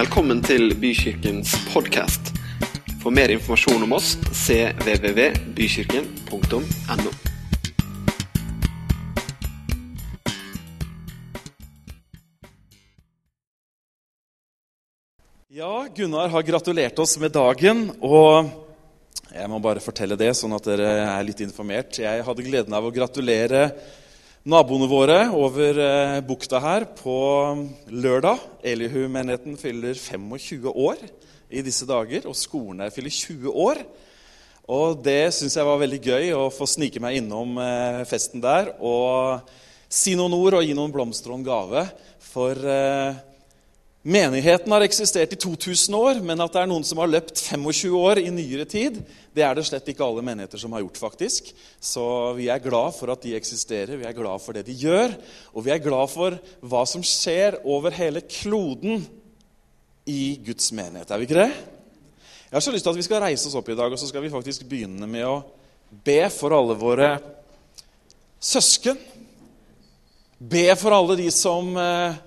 Velkommen til Bykirkens podkast. For mer informasjon om oss cvvvbykirken.no. Ja, Gunnar har gratulert oss med dagen, og jeg må bare fortelle det, sånn at dere er litt informert. Jeg hadde gleden av å gratulere naboene våre over eh, bukta her på lørdag. Elihu-menigheten fyller 25 år i disse dager, og skolen der fyller 20 år. Og det syns jeg var veldig gøy å få snike meg innom eh, festen der og si noen ord og gi noen blomster og en gave. For eh, Menigheten har eksistert i 2000 år, men at det er noen som har løpt 25 år i nyere tid, det er det slett ikke alle menigheter som har gjort, faktisk. Så vi er glad for at de eksisterer, vi er glad for det de gjør, og vi er glad for hva som skjer over hele kloden i Guds menighet. Er vi ikke det? Jeg har så lyst til at vi skal reise oss opp i dag, og så skal vi faktisk begynne med å be for alle våre søsken. Be for alle de som eh,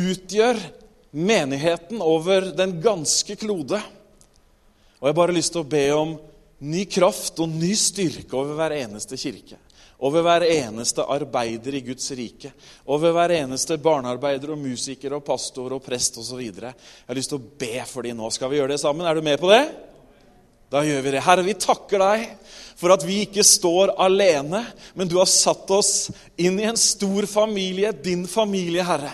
utgjør menigheten over den ganske klode. Og jeg har bare lyst til å be om ny kraft og ny styrke over hver eneste kirke. Over hver eneste arbeider i Guds rike. Over hver eneste barnearbeider og musiker og pastor og prest osv. Jeg har lyst til å be for dem nå. Skal vi gjøre det sammen? Er du med på det? Da gjør vi det. Herre, vi takker deg for at vi ikke står alene, men du har satt oss inn i en stor familie, din familie, Herre.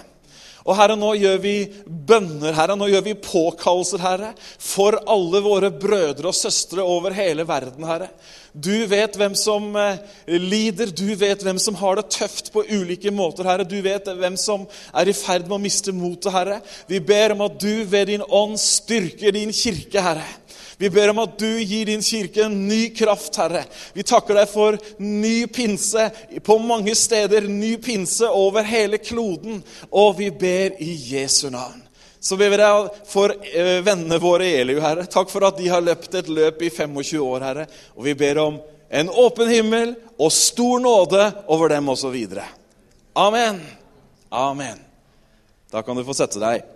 Og Herre, nå gjør vi bønner, Herre, nå gjør vi påkallelser, Herre, for alle våre brødre og søstre over hele verden, Herre. Du vet hvem som eh, lider, du vet hvem som har det tøft på ulike måter, Herre. Du vet hvem som er i ferd med å miste motet, Herre. Vi ber om at du ved din ånd styrker din kirke, Herre. Vi ber om at du gir din kirke en ny kraft, Herre. Vi takker deg for ny pinse på mange steder, ny pinse over hele kloden. Og vi ber i Jesu navn. Så ber vi deg for eh, vennene våre i Eliu, Herre. Takk for at de har løpt et løp i 25 år, Herre. Og vi ber om en åpen himmel og stor nåde over dem osv. Amen. Amen. Da kan du få sette deg.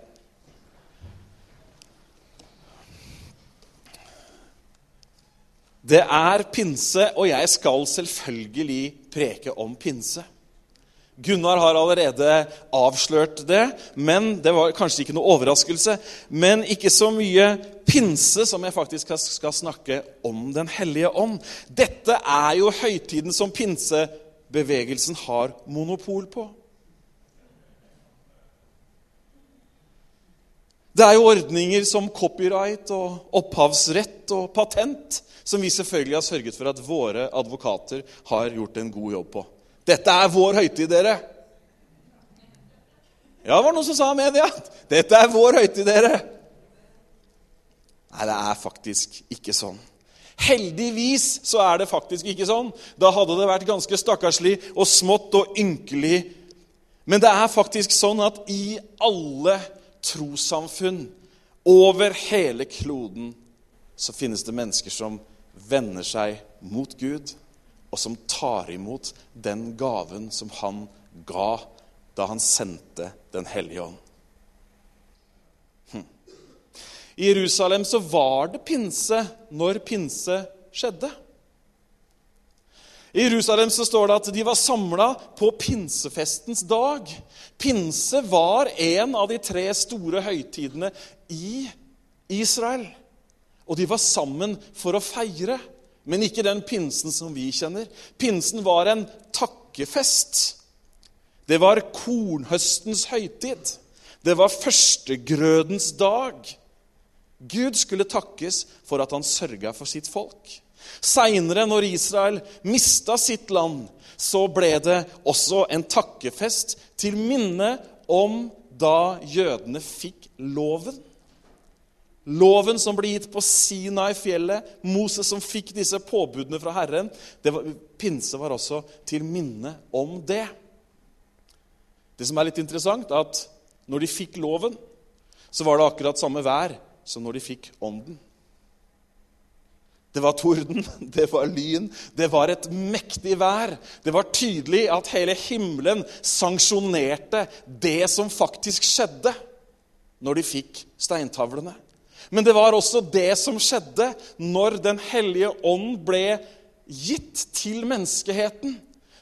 Det er pinse, og jeg skal selvfølgelig preke om pinse. Gunnar har allerede avslørt det, men det var kanskje ikke noe overraskelse. Men ikke så mye pinse som jeg faktisk skal snakke om Den hellige ånd. Dette er jo høytiden som pinsebevegelsen har monopol på. Det er jo ordninger som copyright og opphavsrett og patent som vi selvfølgelig har sørget for at våre advokater har gjort en god jobb på. Dette er vår høytid, dere. Ja, det var noen som sa i media. Dette er vår høytid, dere. Nei, det er faktisk ikke sånn. Heldigvis så er det faktisk ikke sånn. Da hadde det vært ganske stakkarslig og smått og ynkelig. Men det er faktisk sånn at i alle trossamfunn over hele kloden så finnes det mennesker som vender seg mot Gud, og som tar imot den gaven som han ga da han sendte Den hellige ånd. Hm. I Jerusalem så var det pinse når pinse skjedde. I Jerusalem så står det at de var samla på pinsefestens dag. Pinse var en av de tre store høytidene i Israel. Og de var sammen for å feire, men ikke den pinsen som vi kjenner. Pinsen var en takkefest. Det var kornhøstens høytid. Det var førstegrødens dag. Gud skulle takkes for at han sørga for sitt folk. Seinere, når Israel mista sitt land, så ble det også en takkefest til minne om da jødene fikk loven. Loven som ble gitt på Sinai-fjellet, Moses som fikk disse påbudene fra Herren. Var, pinse var også til minne om det. Det som er litt interessant, er at når de fikk loven, så var det akkurat samme vær som når de fikk ånden. Det var torden, det var lyn, det var et mektig vær. Det var tydelig at hele himmelen sanksjonerte det som faktisk skjedde. når de fikk steintavlene. Men det var også det som skjedde når Den hellige ånd ble gitt til menneskeheten.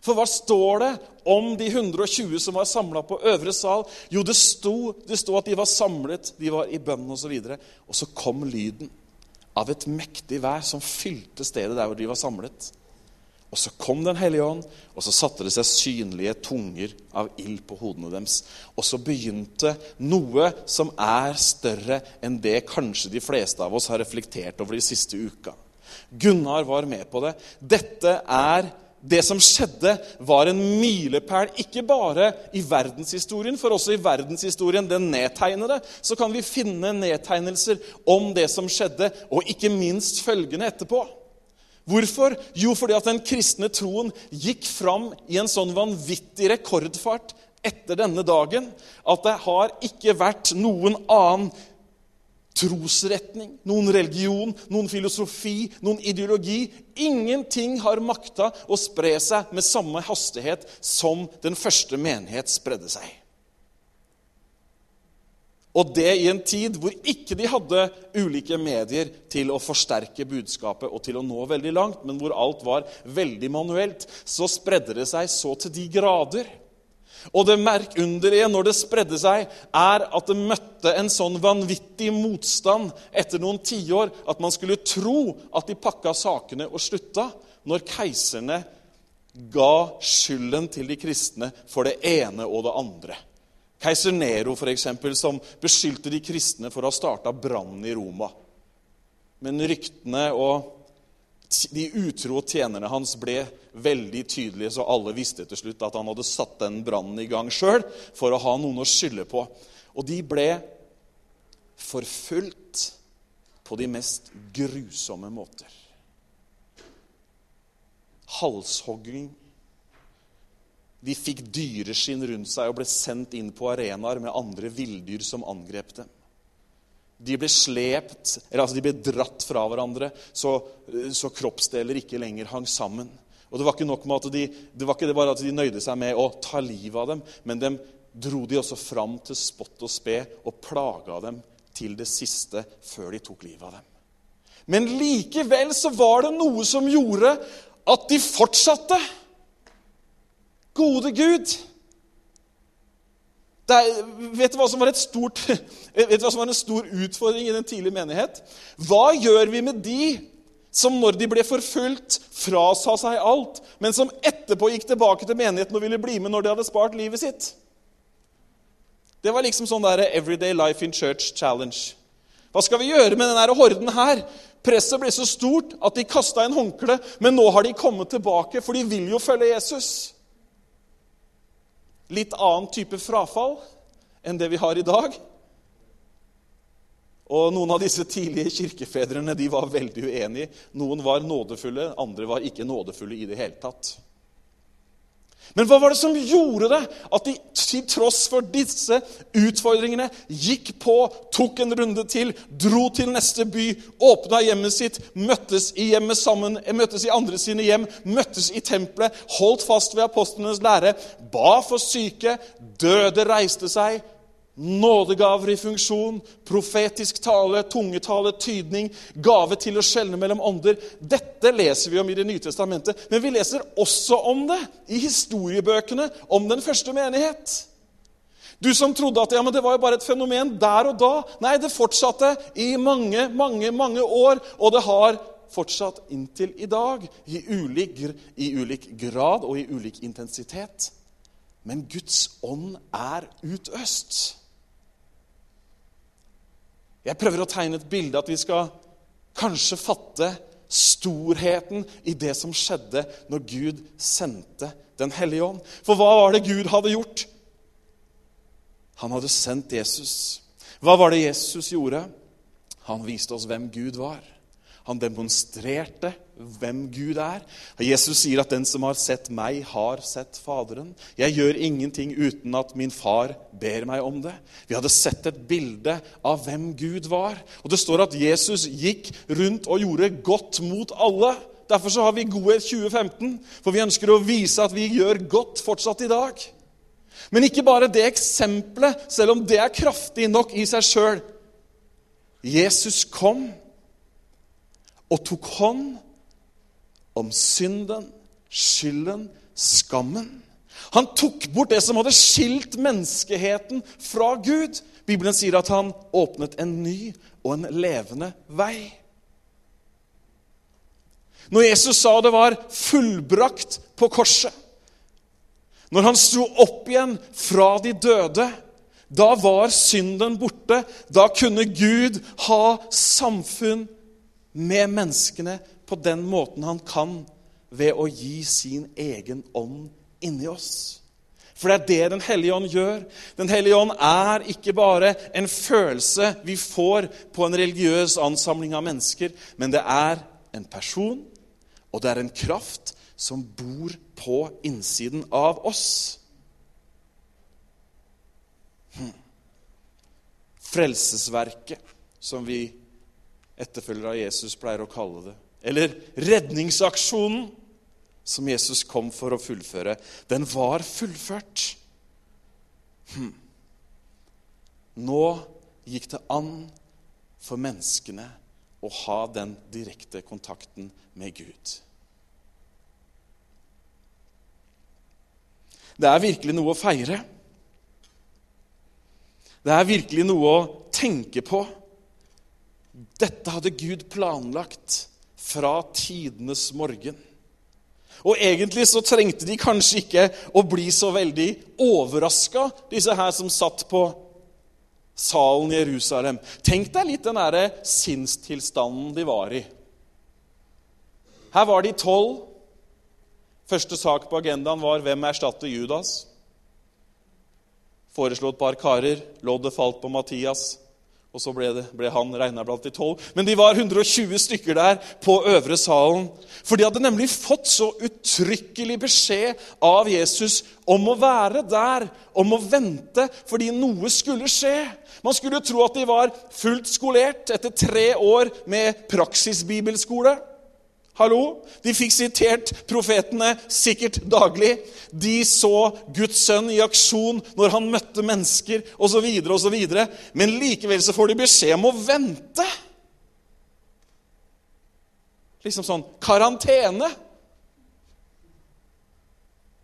For hva står det om de 120 som var samla på øvre sal? Jo, det sto, det sto at de var samlet, de var i bønn osv. Og, så og så kom lyden av et mektig vær som fylte stedet der hvor de var samlet. Og så kom Den hellige ånd, og så satte det seg synlige tunger av ild på hodene deres. Og så begynte noe som er større enn det kanskje de fleste av oss har reflektert over de siste uka. Gunnar var med på det. Dette er det som skjedde, var en milepæl ikke bare i verdenshistorien, for også i verdenshistorien, den nedtegnede, så kan vi finne nedtegnelser om det som skjedde, og ikke minst følgende etterpå. Hvorfor? Jo, fordi at den kristne troen gikk fram i en sånn vanvittig rekordfart etter denne dagen at det har ikke vært noen annen trosretning, noen religion, noen filosofi, noen ideologi. Ingenting har makta å spre seg med samme hastighet som den første menighet spredde seg. Og det i en tid hvor ikke de hadde ulike medier til å forsterke budskapet og til å nå veldig langt, men hvor alt var veldig manuelt, så spredde det seg så til de grader og det merkunderlige når det spredde seg, er at det møtte en sånn vanvittig motstand etter noen tiår at man skulle tro at de pakka sakene og slutta når keiserne ga skylden til de kristne for det ene og det andre. Keiser Nero, eksempel, som beskyldte de kristne for å ha starta brannen i Roma. Men ryktene og de utro tjenerne hans ble veldig tydelige, så alle visste til slutt at han hadde satt den brannen i gang sjøl for å ha noen å skylde på. Og de ble forfulgt på de mest grusomme måter. Halshogging. De fikk dyreskinn rundt seg og ble sendt inn på arenaer med andre villdyr som angrep dem. De ble slept, eller altså de ble dratt fra hverandre, så, så, kroppsdeler ikke lenger hang sammen. Og Det var ikke nok med at de, det var ikke bare at de nøyde seg med å ta livet av dem, men de dro de også fram til spott og spe og plaga dem til det siste før de tok livet av dem. Men likevel så var det noe som gjorde at de fortsatte. Gode Gud! Er, vet, du stort, vet du hva som var en stor utfordring i den tidlige menighet? Hva gjør vi med de som når de ble forfulgt, frasa seg alt, men som etterpå gikk tilbake til menigheten og ville bli med når de hadde spart livet sitt? Det var liksom sånn der Everyday Life in Church Challenge. Hva skal vi gjøre med denne horden her? Presset ble så stort at de kasta en håndkle, men nå har de kommet tilbake, for de vil jo følge Jesus litt annen type frafall enn det vi har i dag. Og Noen av disse tidlige kirkefedrene de var veldig uenige. Noen var nådefulle, andre var ikke nådefulle i det hele tatt. Men hva var det som gjorde det? At de til tross for disse utfordringene gikk på, tok en runde til, dro til neste by, åpna hjemmet sitt, møttes i hjemmet sammen, møttes i andre sine hjem, møttes i tempelet, holdt fast ved apostlenes lære, ba for syke, døde reiste seg, Nådegaver i funksjon, profetisk tale, tungetale, tydning, gave til å skjelne mellom ånder. Dette leser vi om i Det nye testamentet, men vi leser også om det i historiebøkene om den første menighet. Du som trodde at ja, det var jo bare et fenomen der og da. Nei, det fortsatte i mange, mange, mange år, og det har fortsatt inntil i dag. I ulik, i ulik grad og i ulik intensitet. Men Guds ånd er utøst. Jeg prøver å tegne et bilde at vi skal kanskje fatte storheten i det som skjedde når Gud sendte Den hellige ånd. For hva var det Gud hadde gjort? Han hadde sendt Jesus. Hva var det Jesus gjorde? Han viste oss hvem Gud var. Han demonstrerte hvem Gud er. Jesus sier at 'den som har sett meg, har sett Faderen'. Jeg gjør ingenting uten at min far ber meg om det. Vi hadde sett et bilde av hvem Gud var. Og Det står at Jesus gikk rundt og gjorde godt mot alle. Derfor så har vi Godhet 2015, for vi ønsker å vise at vi gjør godt fortsatt i dag. Men ikke bare det eksempelet, selv om det er kraftig nok i seg sjøl. Jesus kom og tok hånd om synden, skylden, skammen. Han tok bort det som hadde skilt menneskeheten fra Gud. Bibelen sier at han åpnet en ny og en levende vei. Når Jesus sa det var fullbrakt på korset, når han sto opp igjen fra de døde, da var synden borte. Da kunne Gud ha samfunn med menneskene på den måten han kan, ved å gi sin egen ånd inni oss. For det er det Den hellige ånd gjør. Den hellige ånd er ikke bare en følelse vi får på en religiøs ansamling av mennesker, men det er en person, og det er en kraft som bor på innsiden av oss. Hmm. Frelsesverket, som vi etterfølgere av Jesus pleier å kalle det. Eller redningsaksjonen, som Jesus kom for å fullføre. Den var fullført. Hm. Nå gikk det an for menneskene å ha den direkte kontakten med Gud. Det er virkelig noe å feire. Det er virkelig noe å tenke på. Dette hadde Gud planlagt fra tidenes morgen. Og egentlig så trengte de kanskje ikke å bli så veldig overraska, disse her som satt på salen i Jerusalem. Tenk deg litt den derre sinnstilstanden de var i. Her var de tolv. Første sak på agendaen var 'Hvem erstatter Judas?' Foreslo et par karer. Loddet falt på Mattias. Og så ble, det, ble han regna blant de tolv. Men de var 120 stykker der på øvre salen. For de hadde nemlig fått så uttrykkelig beskjed av Jesus om å være der, om å vente, fordi noe skulle skje. Man skulle tro at de var fullt skolert etter tre år med praksisbibelskole. Hallo? De fikk sitert profetene sikkert daglig. De så Guds sønn i aksjon når han møtte mennesker osv. osv. Men likevel så får de beskjed om å vente. Liksom sånn karantene.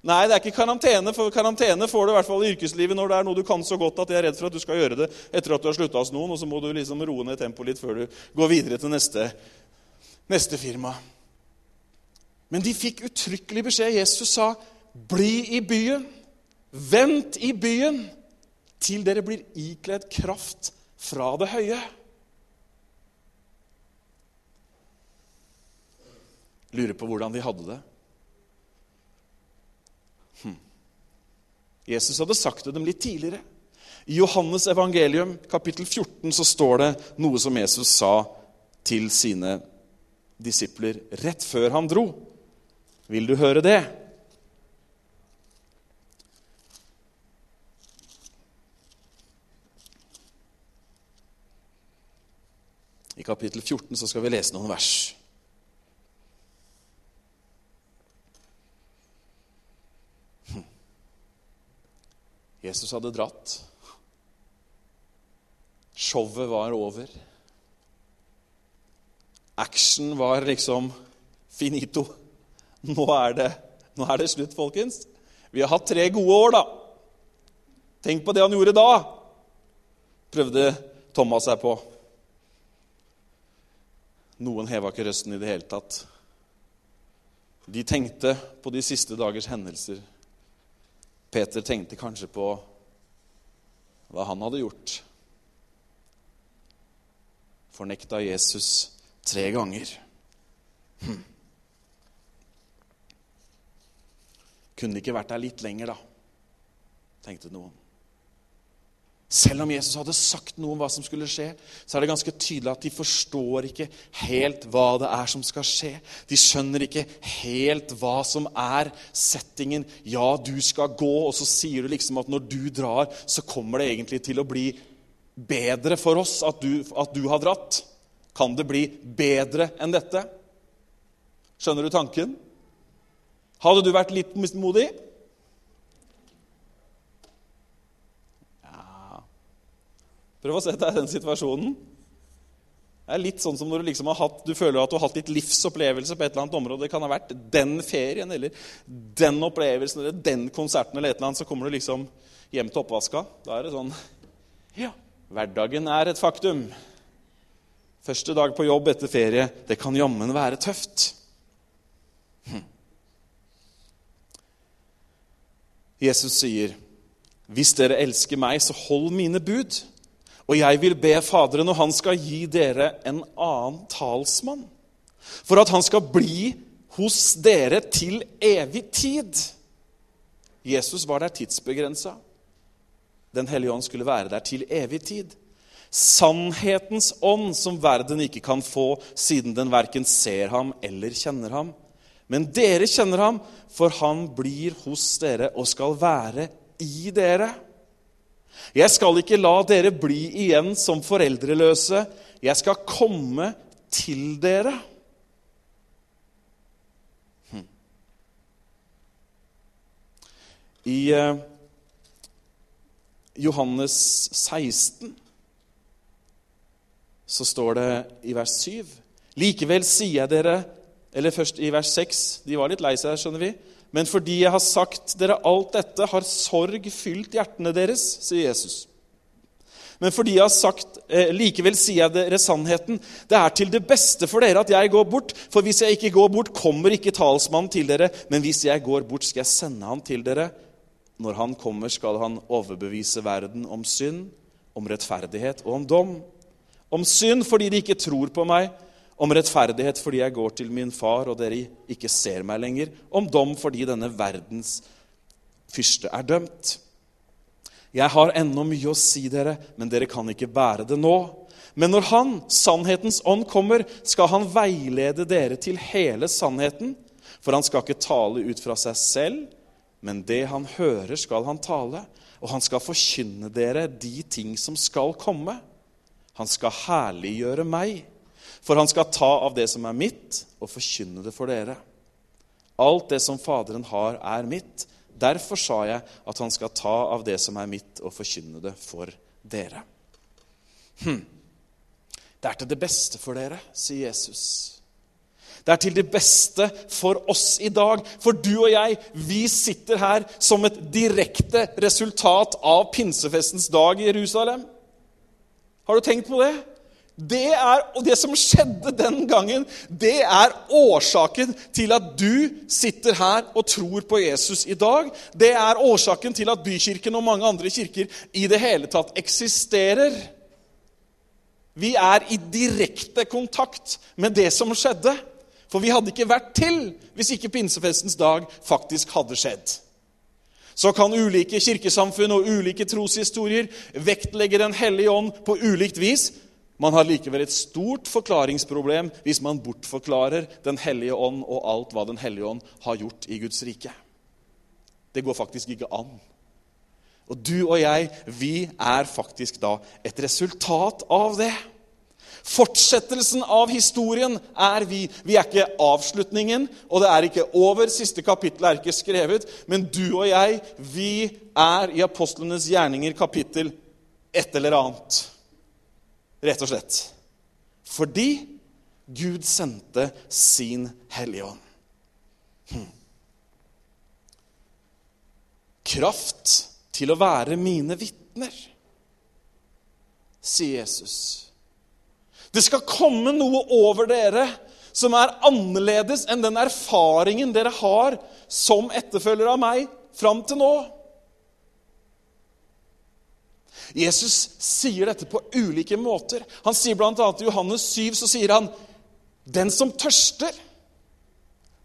Nei, det er ikke karantene, for karantene får du i hvert fall i yrkeslivet når det er noe du kan så godt at jeg er redd for at du skal gjøre det etter at du har slutta hos noen, og så må du liksom roe ned tempoet litt før du går videre til neste, neste firma. Men de fikk uttrykkelig beskjed. Jesus sa, 'Bli i byen. Vent i byen til dere blir ikledd kraft fra det høye.' Lurer på hvordan de hadde det. Hm. Jesus hadde sagt det dem litt tidligere. I Johannes evangelium kapittel 14 så står det noe som Jesus sa til sine disipler rett før han dro. Vil du høre det? I kapittel 14 så skal vi lese noen vers. Jesus hadde dratt. Showet var over. Action var liksom finito. Nå er, det, nå er det slutt, folkens. Vi har hatt tre gode år, da. Tenk på det han gjorde da, prøvde Thomas seg på. Noen heva ikke røsten i det hele tatt. De tenkte på de siste dagers hendelser. Peter tenkte kanskje på hva han hadde gjort. Fornekta Jesus tre ganger. Hm. Kunne de ikke vært der litt lenger, da? tenkte noen. Selv om Jesus hadde sagt noe om hva som skulle skje, så er det ganske tydelig at de forstår ikke helt hva det er som skal skje. De skjønner ikke helt hva som er settingen. Ja, du skal gå, og så sier du liksom at når du drar, så kommer det egentlig til å bli bedre for oss at du, at du har dratt. Kan det bli bedre enn dette? Skjønner du tanken? Hadde du vært litt mismodig? Ja Prøv å sette deg i den situasjonen. Det er litt sånn som når du, liksom har hatt, du føler at du har hatt litt livsopplevelse på et eller annet område. Det kan ha vært den ferien eller den opplevelsen eller den konserten, eller et eller annet, så kommer du liksom hjem til oppvaska. Da er det sånn Ja, hverdagen er et faktum. Første dag på jobb etter ferie, det kan jammen være tøft. Hm. Jesus sier, 'Hvis dere elsker meg, så hold mine bud.' Og jeg vil be Faderen, og han skal gi dere en annen talsmann, for at han skal bli hos dere til evig tid. Jesus var der tidsbegrensa. Den hellige ånd skulle være der til evig tid. Sannhetens ånd, som verden ikke kan få, siden den verken ser ham eller kjenner ham. Men dere kjenner ham, for han blir hos dere og skal være i dere. Jeg skal ikke la dere bli igjen som foreldreløse. Jeg skal komme til dere. Hm. I eh, Johannes 16 så står det i vers 7 Likevel sier jeg dere Eller først i vers 6. De var litt lei seg, skjønner vi. Men fordi jeg har sagt dere alt dette, har sorg fylt hjertene deres, sier Jesus. Men fordi jeg har sagt, eh, likevel sier jeg dere sannheten. Det er til det beste for dere at jeg går bort. For hvis jeg ikke går bort, kommer ikke talsmannen til dere. Men hvis jeg går bort, skal jeg sende han til dere. Når han kommer, skal han overbevise verden om synd, om rettferdighet og om dom. Om synd fordi de ikke tror på meg, om rettferdighet fordi jeg går til min far og dere ikke ser meg lenger, om dom fordi denne verdens fyrste er dømt. Jeg har ennå mye å si dere, men dere kan ikke bære det nå. Men når Han, sannhetens ånd, kommer, skal Han veilede dere til hele sannheten. For han skal ikke tale ut fra seg selv, men det han hører, skal han tale. Og han skal forkynne dere de ting som skal komme. Han skal herliggjøre meg. For han skal ta av det som er mitt, og forkynne det for dere. Alt det som Faderen har, er mitt. Derfor sa jeg at han skal ta av det som er mitt, og forkynne det for dere. Hm. Det er til det beste for dere, sier Jesus. Det er til det beste for oss i dag. For du og jeg, vi sitter her som et direkte resultat av pinsefestens dag i Jerusalem. Har du tenkt på det? Det er, og det som skjedde den gangen, det er årsaken til at du sitter her og tror på Jesus i dag. Det er årsaken til at Bykirken og mange andre kirker i det hele tatt eksisterer. Vi er i direkte kontakt med det som skjedde. For vi hadde ikke vært til hvis ikke pinsefestens dag faktisk hadde skjedd. Så kan ulike kirkesamfunn og ulike troshistorier vektlegge Den hellige ånd på ulikt vis. Man har likevel et stort forklaringsproblem hvis man bortforklarer Den hellige ånd og alt hva Den hellige ånd har gjort i Guds rike. Det går faktisk ikke an. Og du og jeg, vi er faktisk da et resultat av det. Fortsettelsen av historien er vi. Vi er ikke avslutningen, og det er ikke over. Siste kapittel er ikke skrevet. Men du og jeg, vi er i apostlenes gjerninger kapittel et eller annet. Rett og slett. Fordi Gud sendte sin Hellige Ånd. Hm. Kraft til å være mine vitner, sier Jesus. Det skal komme noe over dere som er annerledes enn den erfaringen dere har som etterfølger av meg fram til nå. Jesus sier dette på ulike måter. Han sier bl.a. i Johannes 7 så sier han, 'Den som tørster,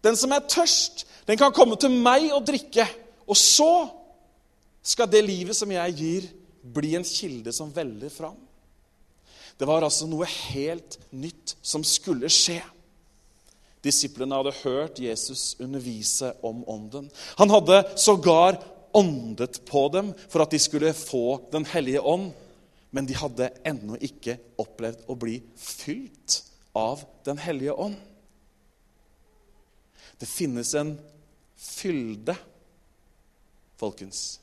den som er tørst, den kan komme til meg og drikke.' Og så skal det livet som jeg gir, bli en kilde som veller fram. Det var altså noe helt nytt som skulle skje. Disiplene hadde hørt Jesus undervise om Ånden. Han hadde sågar åndet på dem for at de skulle få Den hellige ånd. Men de hadde ennå ikke opplevd å bli fylt av Den hellige ånd. Det finnes en fylde, folkens.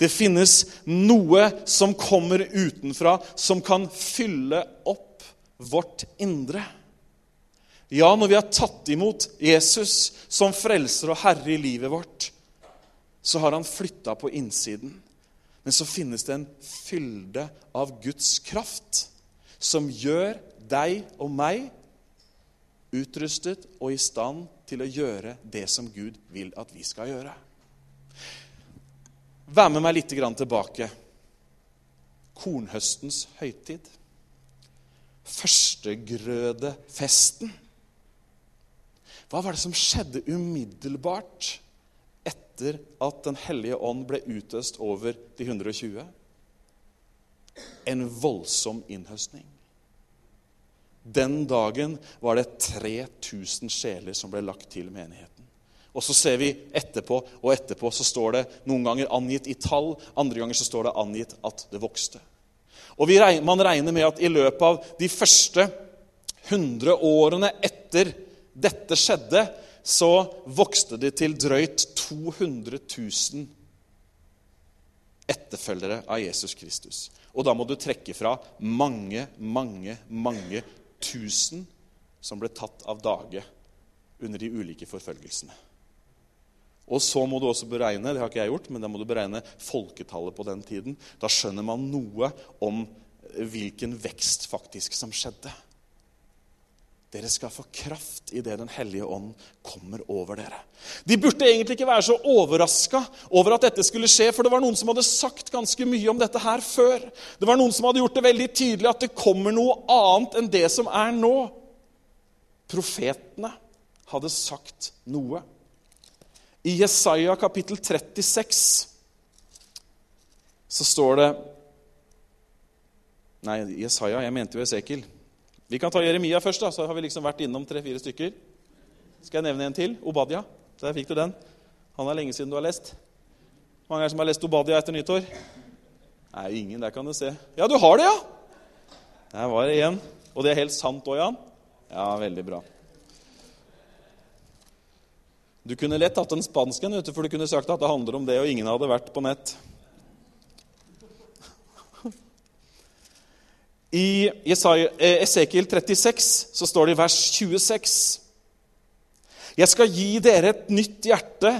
Det finnes noe som kommer utenfra, som kan fylle opp vårt indre. Ja, når vi har tatt imot Jesus som frelser og herre i livet vårt, så har han flytta på innsiden. Men så finnes det en fylde av Guds kraft som gjør deg og meg utrustet og i stand til å gjøre det som Gud vil at vi skal gjøre. Vær med meg litt tilbake. Kornhøstens høytid. Førstegrødefesten. Hva var det som skjedde umiddelbart etter at Den hellige ånd ble utøst over de 120? En voldsom innhøstning. Den dagen var det 3000 sjeler som ble lagt til menigheten. Og så ser vi etterpå, og etterpå så står det noen ganger angitt i tall, andre ganger så står det angitt at det vokste. Og regner, Man regner med at i løpet av de første 100 årene etter dette skjedde, så vokste det til drøyt 200 000 etterfølgere av Jesus Kristus. Og da må du trekke fra mange, mange, mange tusen som ble tatt av dage under de ulike forfølgelsene. Og så må du også beregne det har ikke jeg gjort, men da må du beregne folketallet på den tiden. Da skjønner man noe om hvilken vekst faktisk som skjedde. Dere skal få kraft idet Den hellige ånd kommer over dere. De burde egentlig ikke være så overraska over at dette skulle skje, for det var noen som hadde sagt ganske mye om dette her før. Det var noen som hadde gjort det veldig tydelig at det kommer noe annet enn det som er nå. Profetene hadde sagt noe. I Jesaja kapittel 36 så står det Nei, Jesaja. Jeg mente jo Esekiel. Vi kan ta Jeremia først, da, så har vi liksom vært innom tre-fire stykker. Skal jeg nevne en til? Obadia. Der fikk du den. Han er lenge siden du har lest. Mange er det som har lest Obadia etter nyttår? Nei, ingen. Der kan du se. Ja, du har det, ja! Der var det igjen. Og det er helt sant òg, Jan? Ja, veldig bra. Du kunne lett hatt en spansken, for du kunne sagt at det handler om det, og ingen hadde vært på nett. I eh, Esekiel 36 så står det i vers 26 Jeg skal gi dere et nytt hjerte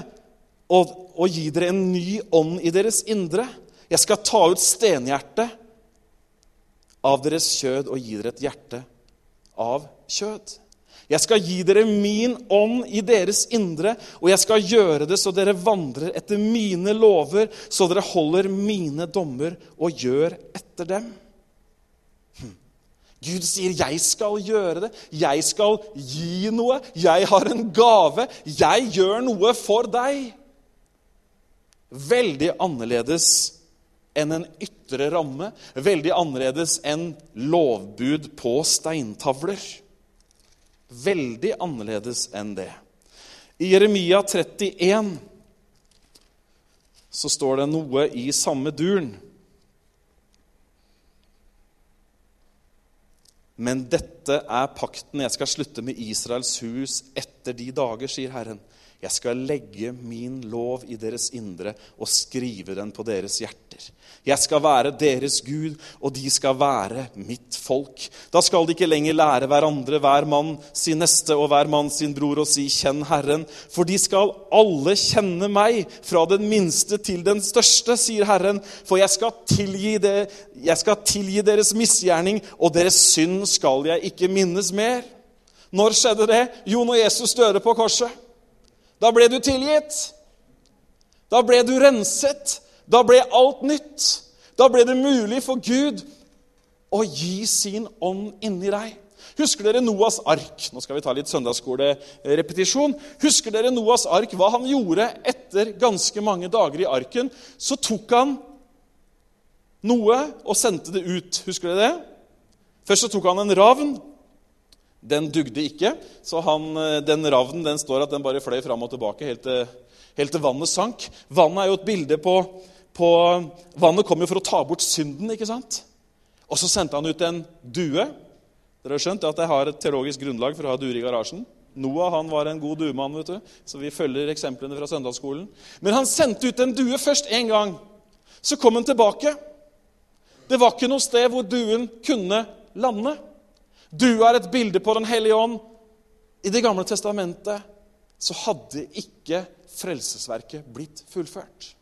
og, og gi dere en ny ånd i deres indre. Jeg skal ta ut stenhjertet av deres kjød og gi dere et hjerte av kjød. Jeg skal gi dere min ånd i deres indre, og jeg skal gjøre det så dere vandrer etter mine lover, så dere holder mine dommer og gjør etter dem. Gud sier, 'Jeg skal gjøre det. Jeg skal gi noe. Jeg har en gave. Jeg gjør noe for deg.' Veldig annerledes enn en ytre ramme, veldig annerledes enn lovbud på steintavler. Veldig annerledes enn det. I Jeremia 31 så står det noe i samme duren. Men dette er pakten jeg skal slutte med Israels hus etter de dager, sier Herren. Jeg skal legge min lov i deres indre og skrive den på deres hjerter. Jeg skal være deres Gud, og de skal være mitt folk. Da skal de ikke lenger lære hverandre, hver mann sin neste og hver mann sin bror, og si 'Kjenn Herren'. For de skal alle kjenne meg, fra den minste til den største, sier Herren. For jeg skal tilgi, det, jeg skal tilgi deres misgjerning, og deres synd skal jeg ikke minnes mer. Når skjedde det? Jo, når Jesus døde på korset. Da ble du tilgitt. Da ble du renset. Da ble alt nytt. Da ble det mulig for Gud å gi sin ånd inni deg. Husker dere Noas ark? Nå skal vi ta litt søndagsskolerepetisjon. Husker dere Noas ark, hva han gjorde etter ganske mange dager i arken? Så tok han noe og sendte det ut. Husker dere det? Først så tok han en ravn. Den dugde ikke, så han, eh, den ravnen den står at den bare fløy fram og tilbake helt til, helt til vannet sank. Vannet er jo et bilde på, på Vannet kom jo for å ta bort synden, ikke sant? Og så sendte han ut en due. Dere har skjønt at jeg har et teologisk grunnlag for å ha duer i garasjen. Noah han var en god duemann, vet du, så vi følger eksemplene fra søndagsskolen. Men han sendte ut en due først én gang. så kom han tilbake. Det var ikke noe sted hvor duen kunne lande. Dua er et bilde på Den hellige ånd. I Det gamle testamentet så hadde ikke frelsesverket blitt fullført.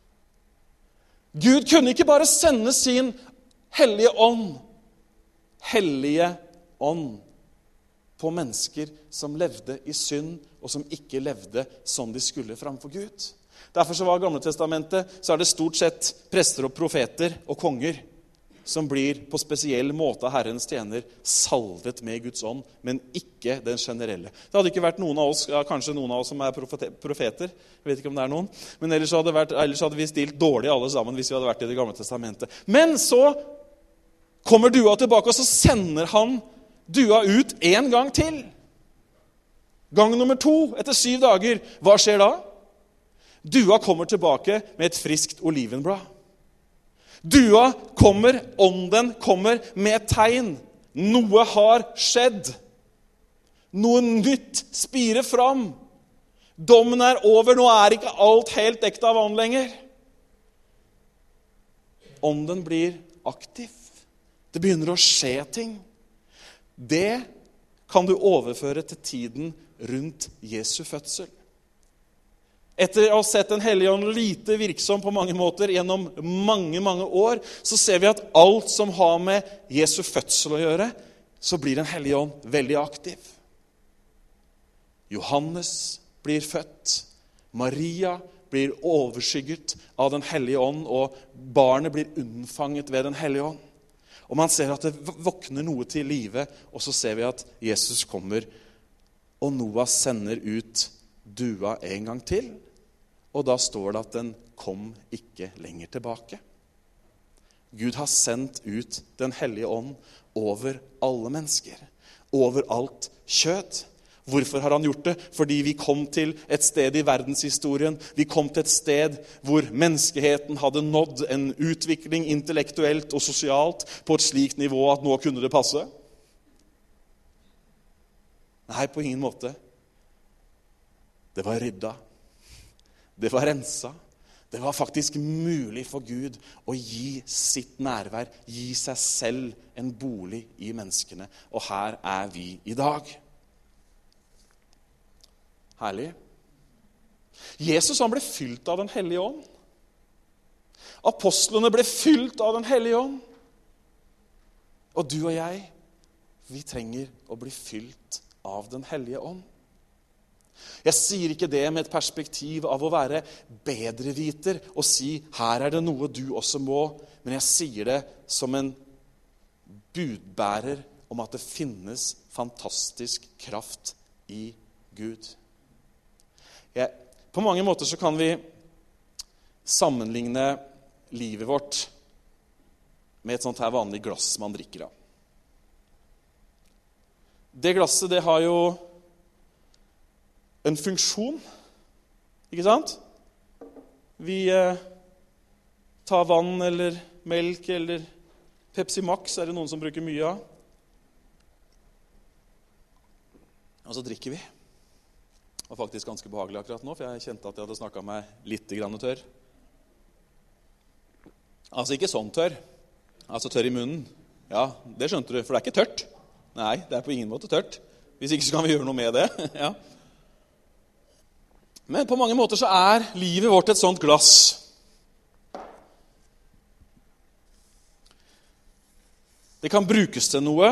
Gud kunne ikke bare sende sin hellige ånd, hellige ånd, på mennesker som levde i synd, og som ikke levde som de skulle framfor Gud. Derfor så var Gamletestamentet så er det stort sett prester og profeter og konger som blir på spesiell måte av Herrens tjener salvet med Guds ånd, men ikke den generelle. Det hadde ikke vært noen av oss, kanskje noen av oss som er profeter. jeg vet ikke om det er noen, Men ellers hadde, vært, ellers hadde vi stilt dårlig alle sammen hvis vi hadde vært i Det gamle testamentet. Men så kommer dua tilbake, og så sender han dua ut en gang til. Gang nummer to etter syv dager. Hva skjer da? Dua kommer tilbake med et friskt olivenblad. Dua kommer, ånden kommer med tegn. Noe har skjedd. Noe nytt spirer fram. Dommen er over. Nå er ikke alt helt ekte av vann lenger. Ånden blir aktiv. Det begynner å skje ting. Det kan du overføre til tiden rundt Jesu fødsel. Etter å ha sett Den hellige ånd lite virksom på mange måter gjennom mange mange år, så ser vi at alt som har med Jesu fødsel å gjøre, så blir Den hellige ånd veldig aktiv. Johannes blir født. Maria blir overskygget av Den hellige ånd, og barnet blir unnfanget ved Den hellige ånd. Og Man ser at det våkner noe til live, og så ser vi at Jesus kommer, og Noah sender ut dua en gang til. Og da står det at den kom ikke lenger tilbake. Gud har sendt ut Den hellige ånd over alle mennesker, over alt kjød. Hvorfor har han gjort det? Fordi vi kom til et sted i verdenshistorien Vi kom til et sted hvor menneskeheten hadde nådd en utvikling intellektuelt og sosialt på et slikt nivå at nå kunne det passe. Nei, på ingen måte. Det var rydda. Det var rensa. Det var faktisk mulig for Gud å gi sitt nærvær, gi seg selv en bolig i menneskene. Og her er vi i dag. Herlig. Jesus han ble fylt av Den hellige ånd. Apostlene ble fylt av Den hellige ånd. Og du og jeg, vi trenger å bli fylt av Den hellige ånd. Jeg sier ikke det med et perspektiv av å være bedreviter og si 'her er det noe du også må', men jeg sier det som en budbærer om at det finnes fantastisk kraft i Gud. Jeg, på mange måter så kan vi sammenligne livet vårt med et sånt her vanlig glass man drikker av. Det glasset det har jo en funksjon. Ikke sant? Vi eh, tar vann eller melk eller Pepsi Max er det noen som bruker mye av. Og så drikker vi. Det var faktisk ganske behagelig akkurat nå, for jeg kjente at jeg hadde snakka meg litt grann tørr. Altså ikke sånn tørr. Altså tørr i munnen. Ja, det skjønte du, for det er ikke tørt. Nei, det er på ingen måte tørt. Hvis ikke så kan vi gjøre noe med det. ja. Men på mange måter så er livet vårt et sånt glass. Det kan brukes til noe,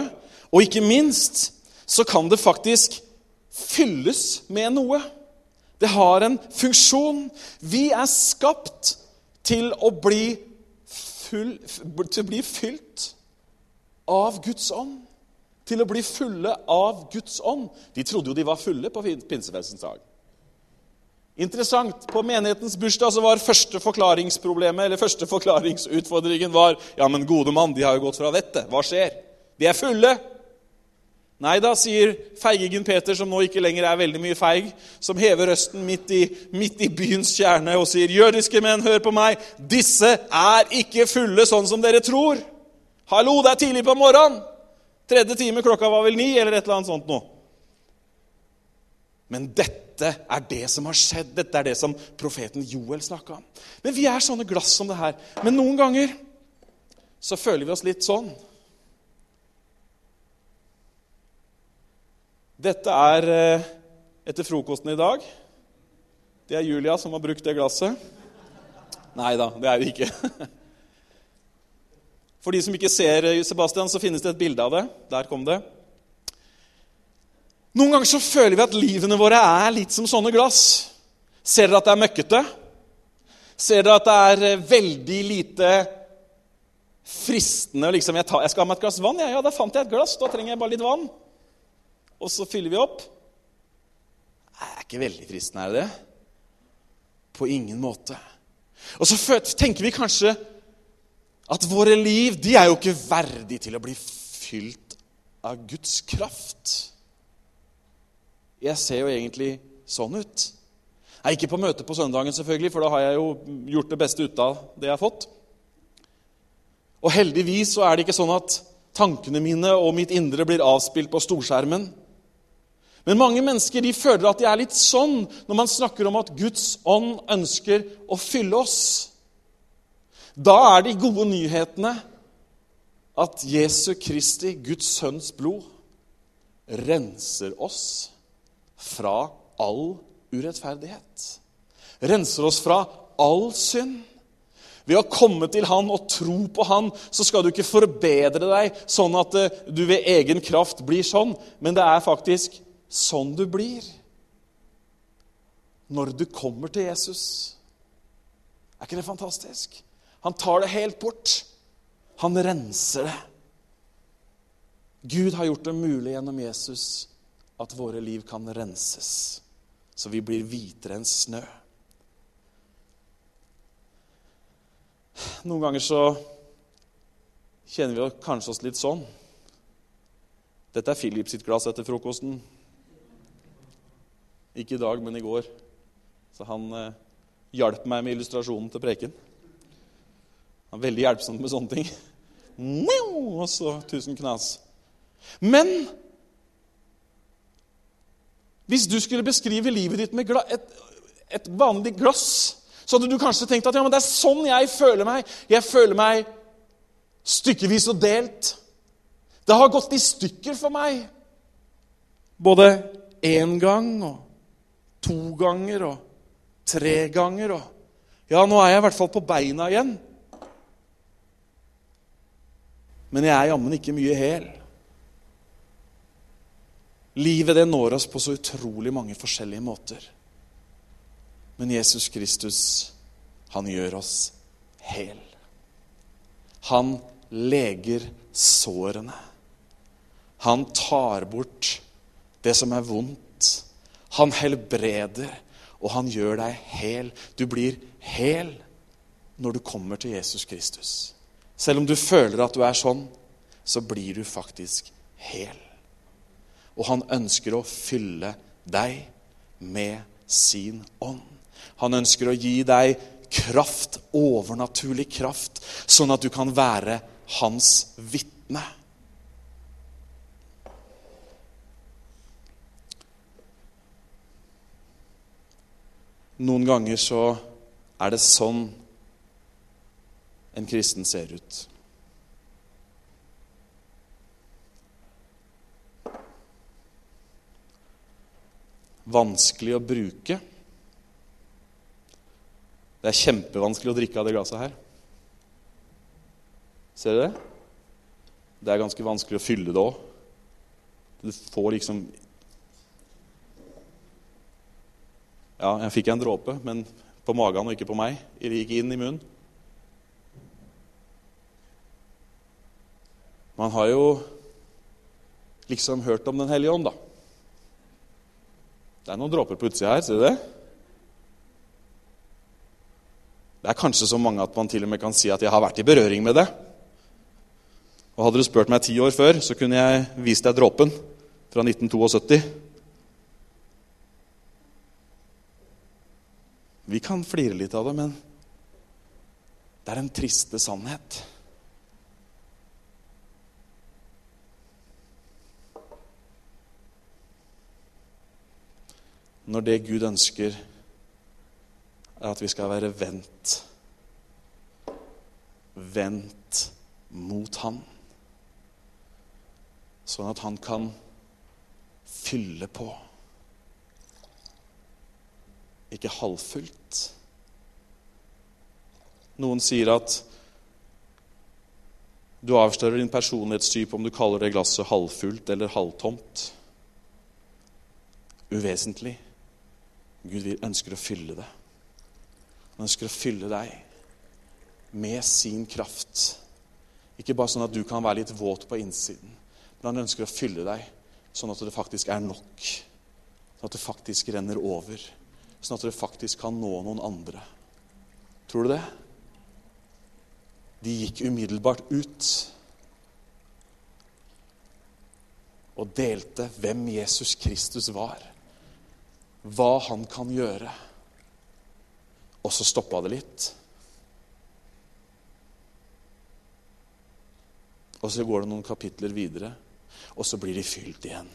og ikke minst så kan det faktisk fylles med noe. Det har en funksjon. Vi er skapt til å bli, full, til å bli fylt av Guds ånd. Til å bli fulle av Guds ånd. De trodde jo de var fulle på pinsefestens dag. Interessant. På menighetens bursdag så var første forklaringsproblemet, eller første forklaringsutfordringen var Ja, men gode mann, de har jo gått fra vettet. Hva skjer? De er fulle. Nei da, sier feigingen Peter, som nå ikke lenger er veldig mye feig, som hever røsten midt i, midt i byens kjerne og sier, 'Jødiske menn, hør på meg. Disse er ikke fulle sånn som dere tror.' Hallo, det er tidlig på morgenen! Tredje time, klokka var vel ni, eller et eller annet sånt noe. Men dette er det som har skjedd. Dette er det som profeten Joel snakka om. Men vi er sånne glass som det her. Men noen ganger så føler vi oss litt sånn. Dette er eh, etter frokosten i dag. Det er Julia som har brukt det glasset. Nei da, det er det ikke. For de som ikke ser eh, Sebastian, så finnes det et bilde av det. Der kom det. Noen ganger så føler vi at livene våre er litt som sånne glass. Ser dere at det er møkkete? Ser dere at det er eh, veldig lite fristende liksom, jeg, tar, jeg, skal ha meg et glass vann. Ja, ja, da fant jeg et glass. Da trenger jeg bare litt vann. Og så fyller vi opp. Det er ikke veldig fristende, er det det? På ingen måte. Og så tenker vi kanskje at våre liv de er jo ikke verdige til å bli fylt av Guds kraft. Jeg ser jo egentlig sånn ut. Nei, Ikke på møtet på søndagen, selvfølgelig, for da har jeg jo gjort det beste ut av det jeg har fått. Og heldigvis så er det ikke sånn at tankene mine og mitt indre blir avspilt på storskjermen. Men mange mennesker de føler at de er litt sånn når man snakker om at Guds ånd ønsker å fylle oss. Da er de gode nyhetene at Jesu Kristi, Guds sønns blod, renser oss fra all urettferdighet. Renser oss fra all synd. Ved å komme til Han og tro på Han så skal du ikke forbedre deg sånn at eh, du ved egen kraft blir sånn, men det er faktisk sånn du blir når du kommer til Jesus. Er ikke det fantastisk? Han tar det helt bort. Han renser det. Gud har gjort det mulig gjennom Jesus at våre liv kan renses, så vi blir hvitere enn snø. Noen ganger så kjenner vi kanskje oss litt sånn. Dette er Philip sitt glass etter frokosten. Ikke i dag, men i går. Så han eh, hjalp meg med illustrasjonen til preken. Han er veldig hjelpsom med sånne ting. Og så tusen knas. Men hvis du skulle beskrive livet ditt med et, et vanlig glass, så hadde du kanskje tenkt at ja, men det er sånn jeg føler meg. Jeg føler meg stykkevis og delt. Det har gått i stykker for meg. Både én gang og to ganger og tre ganger. Og ja, nå er jeg i hvert fall på beina igjen. Men jeg er jammen ikke mye hel. Livet det når oss på så utrolig mange forskjellige måter. Men Jesus Kristus, han gjør oss hel. Han leger sårene. Han tar bort det som er vondt. Han helbreder, og han gjør deg hel. Du blir hel når du kommer til Jesus Kristus. Selv om du føler at du er sånn, så blir du faktisk hel og han ønsker å fylle deg med sin ånd. Han ønsker å gi deg kraft, overnaturlig kraft, sånn at du kan være hans vitne. Noen ganger så er det sånn en kristen ser ut. Vanskelig å bruke. Det er kjempevanskelig å drikke av det glasset her. Ser du det? Det er ganske vanskelig å fylle det òg. Du får liksom Ja, jeg fikk en dråpe, men på magen og ikke på meg. Det gikk inn i munnen. Man har jo liksom hørt om Den hellige ånd, da. Det er noen dråper på utsida her. Ser du det? Det er kanskje så mange at man til og med kan si at jeg har vært i berøring med det. Og Hadde du spurt meg ti år før, så kunne jeg vist deg dråpen fra 1972. Vi kan flire litt av det, men det er en triste sannhet. Når det Gud ønsker, er at vi skal være vendt. Vendt mot Han. Sånn at Han kan fylle på. Ikke halvfullt. Noen sier at du avslører din personlighetstype om du kaller det glasset halvfullt eller halvtomt. Uvesentlig. Gud ønsker å fylle det. Han ønsker å fylle deg med sin kraft. Ikke bare sånn at du kan være litt våt på innsiden, men han ønsker å fylle deg sånn at det faktisk er nok. Sånn at det faktisk renner over. Sånn at det faktisk kan nå noen andre. Tror du det? De gikk umiddelbart ut og delte hvem Jesus Kristus var, hva han kan gjøre. Og så stoppa det litt. Og så går det noen kapitler videre, og så blir de fylt igjen.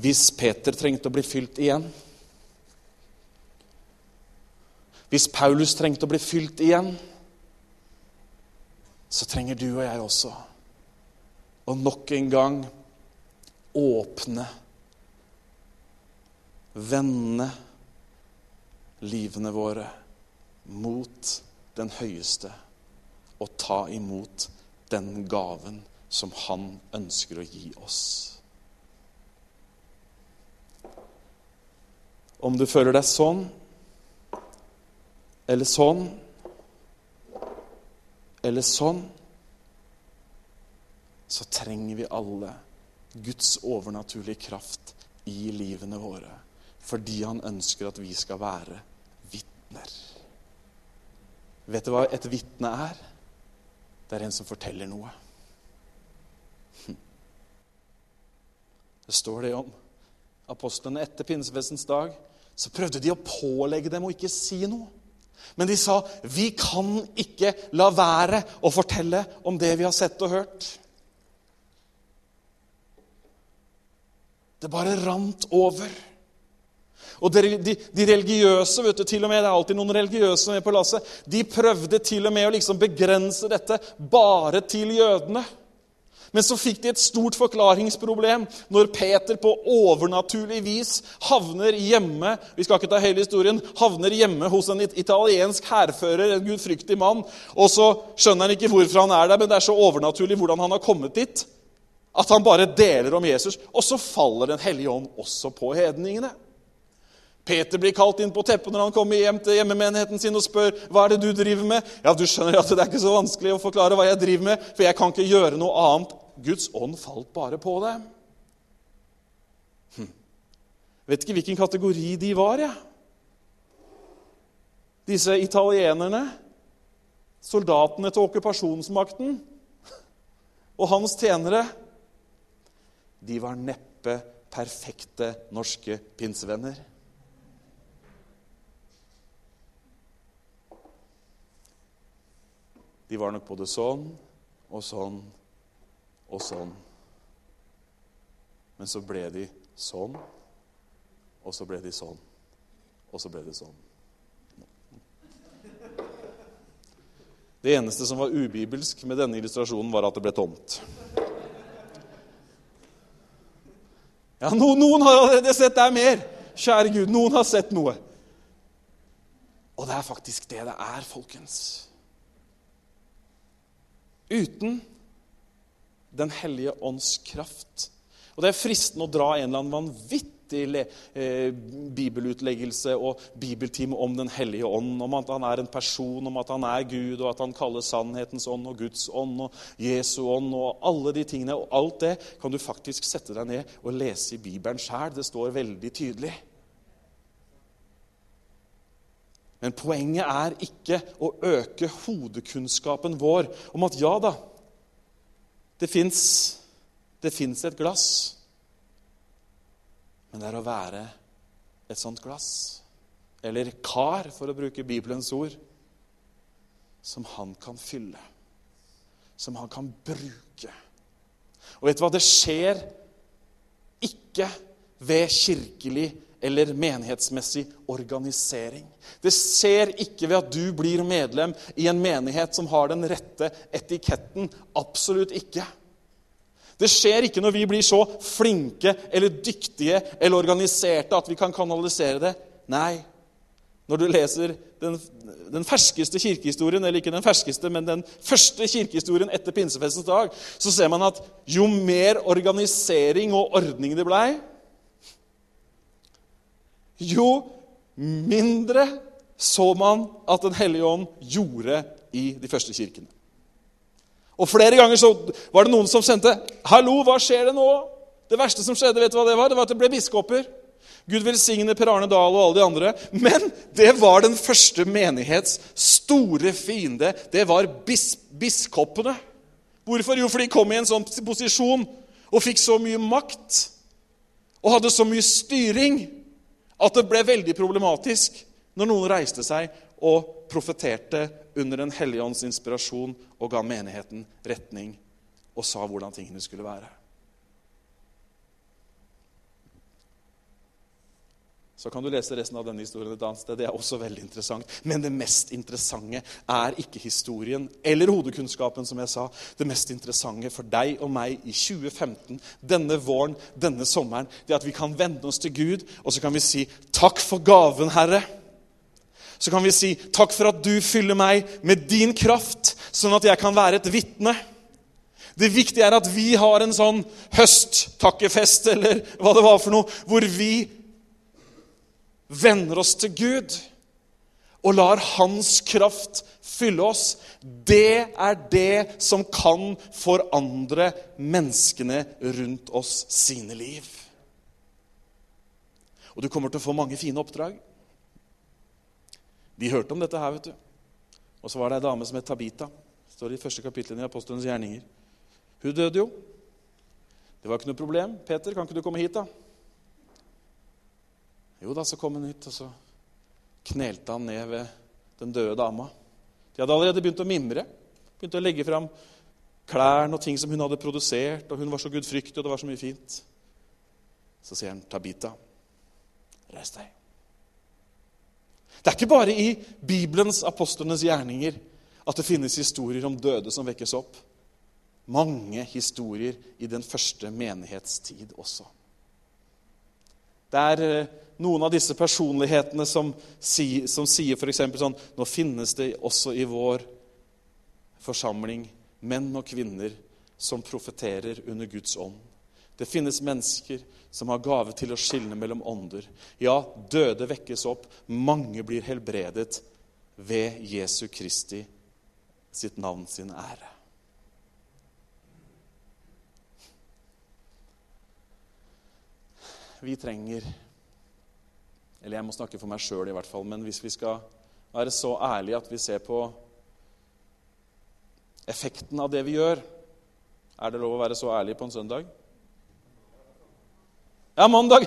Hvis Peter trengte å bli fylt igjen Hvis Paulus trengte å bli fylt igjen, så trenger du og jeg også å nok en gang åpne, vende livene våre mot den høyeste og ta imot den gaven som han ønsker å gi oss. Om du føler deg sånn eller sånn eller sånn, så trenger vi alle Guds overnaturlige kraft i livene våre. Fordi han ønsker at vi skal være vitner. Vet du hva et vitne er? Det er en som forteller noe. Hm. Det står det om apostlene etter pinsefestens dag. Så prøvde de å pålegge dem å ikke si noe. Men de sa vi kan ikke la være å fortelle om det vi har sett og hørt. Det bare rant over. Og de, de, de, religiøse, vet du, til og med, det er alltid noen religiøse med på lasset, de prøvde til og med å liksom begrense dette bare til jødene. Men så fikk de et stort forklaringsproblem når Peter på overnaturlig vis havner hjemme vi skal ikke ta hele historien, havner hjemme hos en italiensk hærfører, en gudfryktig mann. Og så skjønner han ikke hvorfor han er der, men det er så overnaturlig hvordan han har kommet dit, at han bare deler om Jesus. Og så faller Den hellige ånd også på hedningene. Peter blir kalt inn på teppet når han kommer hjem til hjemmemenigheten sin og spør hva er det du driver med. Ja, du skjønner at Det er ikke så vanskelig å forklare hva jeg driver med, for jeg kan ikke gjøre noe annet. Guds ånd falt bare på dem. Hm. Vet ikke hvilken kategori de var, jeg. Disse italienerne, soldatene til okkupasjonsmakten og hans tjenere, de var neppe perfekte norske pinsevenner. De var nok både sånn og sånn og sånn. Men så ble de sånn, og så ble de sånn, og så ble de sånn. Det eneste som var ubibelsk med denne illustrasjonen, var at det ble tomt. Ja, Noen har allerede sett er mer. Kjære Gud, noen har sett noe. Og det er faktisk det det er, folkens. Uten Den hellige ånds kraft. Og Det er fristende å dra en eller annen vanvittig eh, bibelutleggelse og bibeltime om Den hellige ånd, om at han er en person, om at han er Gud, og at han kaller sannhetens ånd og Guds ånd og Jesu ånd og alle de tingene. Og alt det kan du faktisk sette deg ned og lese i Bibelen sjæl. Det står veldig tydelig. Men poenget er ikke å øke hodekunnskapen vår om at ja da, det fins et glass. Men det er å være et sånt glass, eller kar, for å bruke Bibelens ord, som han kan fylle, som han kan bruke Og vet du hva? Det skjer ikke ved kirkelig eller menighetsmessig organisering. Det skjer ikke ved at du blir medlem i en menighet som har den rette etiketten. Absolutt ikke. Det skjer ikke når vi blir så flinke eller dyktige eller organiserte at vi kan kanalisere det. Nei. Når du leser den, den ferskeste kirkehistorien, eller ikke den ferskeste, men den første kirkehistorien etter pinsefestens dag, så ser man at jo mer organisering og ordning det blei, jo mindre så man at Den hellige ånd gjorde i de første kirkene. Og Flere ganger så var det noen som sendte 'Hallo, hva skjer det nå?' Det verste som skjedde, vet du hva det var? Det var at det ble biskoper. Gud velsigne Per Arne Dahl og alle de andre. Men det var den første menighets store fiende. Det var bis biskopene. Hvorfor? Jo, for de kom i en sånn posisjon og fikk så mye makt og hadde så mye styring at det ble veldig problematisk når noen reiste seg og profeterte under Den hellige ånds inspirasjon og ga menigheten retning og sa hvordan tingene skulle være. Så kan du lese resten av denne historien et annet sted. Det er også veldig interessant. Men det mest interessante er ikke historien eller hodekunnskapen, som jeg sa. Det mest interessante for deg og meg i 2015, denne våren, denne sommeren, det er at vi kan vende oss til Gud, og så kan vi si 'Takk for gaven, Herre'. Så kan vi si 'Takk for at du fyller meg med din kraft', sånn at jeg kan være et vitne'. Det viktige er at vi har en sånn høsttakkefest, eller hva det var for noe, hvor vi vender oss til Gud og lar Hans kraft fylle oss, det er det som kan forandre menneskene rundt oss sine liv. Og du kommer til å få mange fine oppdrag. Vi hørte om dette her, vet du. Og så var det ei dame som het Tabita. Det står i første kapittel i Apostelens gjerninger. Hun døde jo. Det var ikke noe problem. 'Peter, kan ikke du komme hit, da?' Jo da, så kom hun hit, og så knelte han ned ved den døde dama. De hadde allerede begynt å mimre, Begynte å legge fram klærne og ting som hun hadde produsert, og hun var så gudfryktig, og det var så mye fint. Så sier han, 'Tabita, reis deg'. Det er ikke bare i Bibelens apostlenes gjerninger at det finnes historier om døde som vekkes opp. Mange historier i den første menighetstid også. Det er eh, noen av disse personlighetene som, som sier f.eks. sånn Nå finnes det også i vår forsamling menn og kvinner som profeterer under Guds ånd. Det finnes mennesker som har gave til å skilne mellom ånder. Ja, døde vekkes opp. Mange blir helbredet ved Jesu Kristi sitt navn sin ære. Vi trenger eller jeg må snakke for meg sjøl, i hvert fall. Men hvis vi skal være så ærlige at vi ser på effekten av det vi gjør Er det lov å være så ærlig på en søndag? Ja, mandag!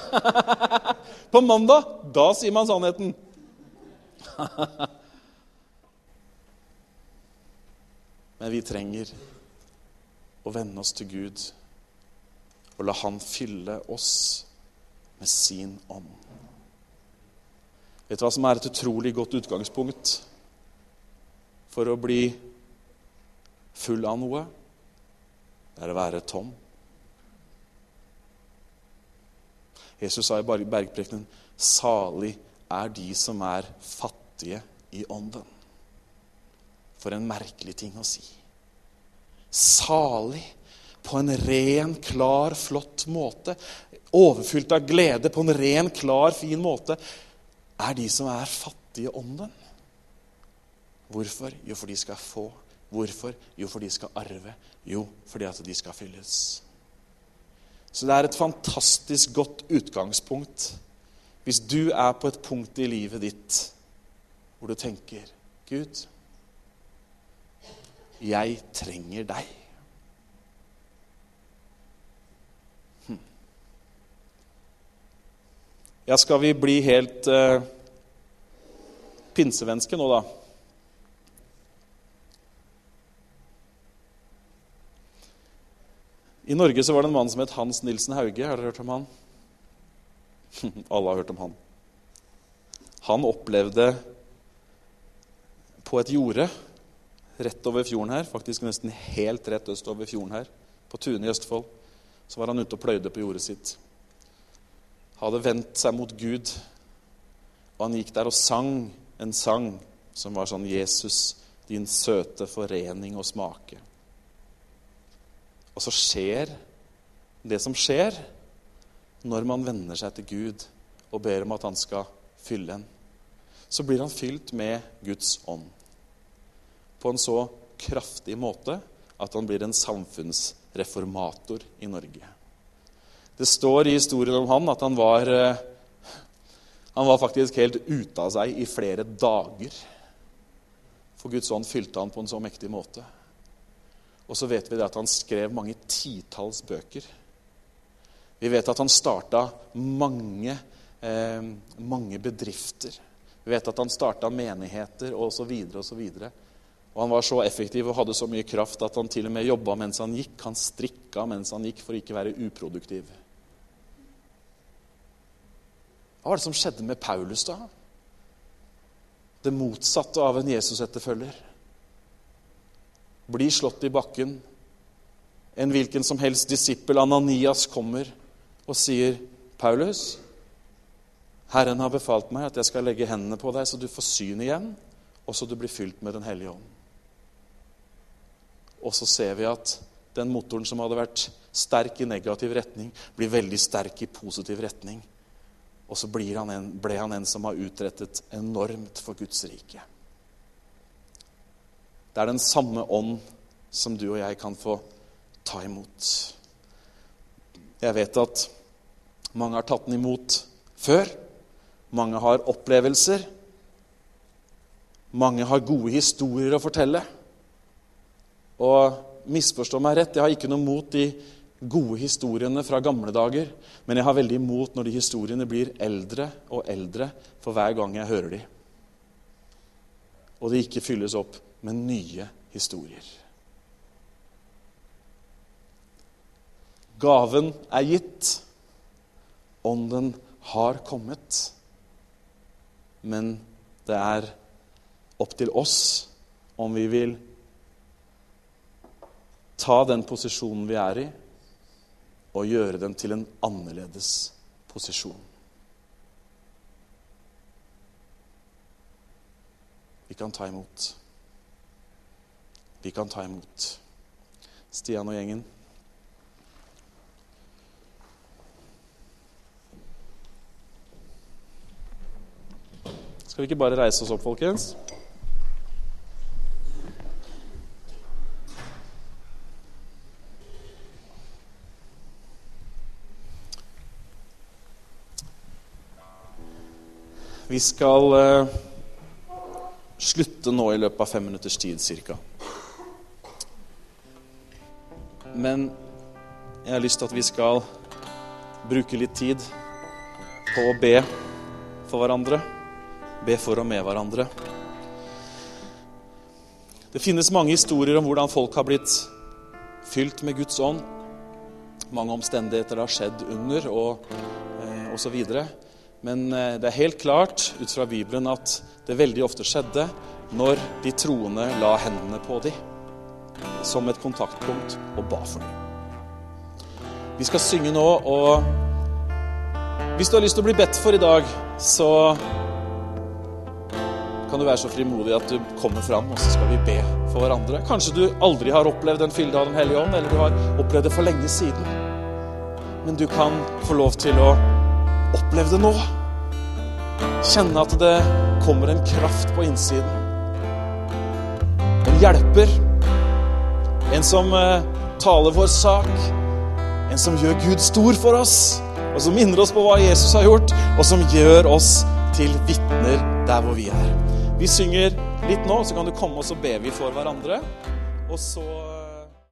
på mandag, da sier man sannheten. Men vi trenger å venne oss til Gud og la Han fylle oss med sin ånd. Vet du hva som er et utrolig godt utgangspunkt for å bli full av noe? Det er å være tom. Jesus sa i bergprekenen salig er de som er fattige i ånden. For en merkelig ting å si. Salig på en ren, klar, flott måte. Overfylt av glede på en ren, klar, fin måte er de som er fattige i ånden. Hvorfor? Jo, for de skal få. Hvorfor? Jo, for de skal arve. Jo, fordi at de skal fylles. Så det er et fantastisk godt utgangspunkt hvis du er på et punkt i livet ditt hvor du tenker Gud, jeg trenger deg. Hm. Ja, skal vi bli helt uh, pinsevenske nå, da. I Norge så var det en mann som het Hans Nilsen Hauge. Har dere hørt om han? Alle har hørt om han. Han opplevde på et jorde rett over fjorden her, faktisk nesten helt rett øst over fjorden her, på Tune i Østfold, så var han ute og pløyde på jordet sitt. Hadde vendt seg mot Gud, og han gikk der og sang en sang som var sånn Jesus, din søte forening og smake. Og så skjer det som skjer når man venner seg til Gud og ber om at han skal fylle en. Så blir han fylt med Guds ånd på en så kraftig måte at han blir en samfunnsreformator i Norge. Det står i historien om han at han var, eh, han var faktisk helt ute av seg i flere dager. For Guds ånd fylte han på en så mektig måte. Og så vet vi det at han skrev mange titalls bøker. Vi vet at han starta mange, eh, mange bedrifter. Vi vet at han starta menigheter osv. osv. Og han var så effektiv og hadde så mye kraft at han til og med jobba mens han gikk. Han strikka mens han gikk for å ikke være uproduktiv. Hva var det som skjedde med Paulus da? Det motsatte av en Jesus-etterfølger blir slått i bakken. En hvilken som helst disippel, Ananias, kommer og sier, 'Paulus, Herren har befalt meg at jeg skal legge hendene på deg, så du får syn igjen, og så du blir fylt med Den hellige ånd.' Og så ser vi at den motoren som hadde vært sterk i negativ retning, blir veldig sterk i positiv retning. Og så han en, ble han en som har utrettet enormt for Guds rike. Det er den samme ånd som du og jeg kan få ta imot. Jeg vet at mange har tatt den imot før. Mange har opplevelser. Mange har gode historier å fortelle. Og misforstå meg rett, jeg har ikke noe mot de gode historiene fra gamle dager, men jeg har veldig imot når de historiene blir eldre og eldre for hver gang jeg hører de. Og de ikke fylles opp med nye historier. Gaven er gitt. Ånden har kommet. Men det er opp til oss om vi vil ta den posisjonen vi er i, og gjøre den til en annerledes posisjon. Vi kan ta imot vi kan ta imot. Stian og gjengen. Skal vi ikke bare reise oss opp, folkens? Vi skal uh, slutte nå i løpet av fem minutters tid ca. Men jeg har lyst til at vi skal bruke litt tid på å be for hverandre. Be for og med hverandre. Det finnes mange historier om hvordan folk har blitt fylt med Guds ånd. Mange omstendigheter det har skjedd under, og eh, osv. Men eh, det er helt klart ut fra Bibelen at det veldig ofte skjedde når de troende la hendene på dem som et kontaktpunkt og ba for dem. Vi skal synge nå, og hvis du har lyst til å bli bedt for i dag, så kan du være så frimodig at du kommer fram, og så skal vi be for hverandre. Kanskje du aldri har opplevd en fylde av Den hellige ånd, eller du har opplevd det for lenge siden. Men du kan få lov til å oppleve det nå. Kjenne at det kommer en kraft på innsiden. En hjelper en som uh, taler vår sak. En som gjør Gud stor for oss, og som minner oss på hva Jesus har gjort, og som gjør oss til vitner der hvor vi er. Vi synger litt nå, så kan du komme, og så ber vi for hverandre. Og så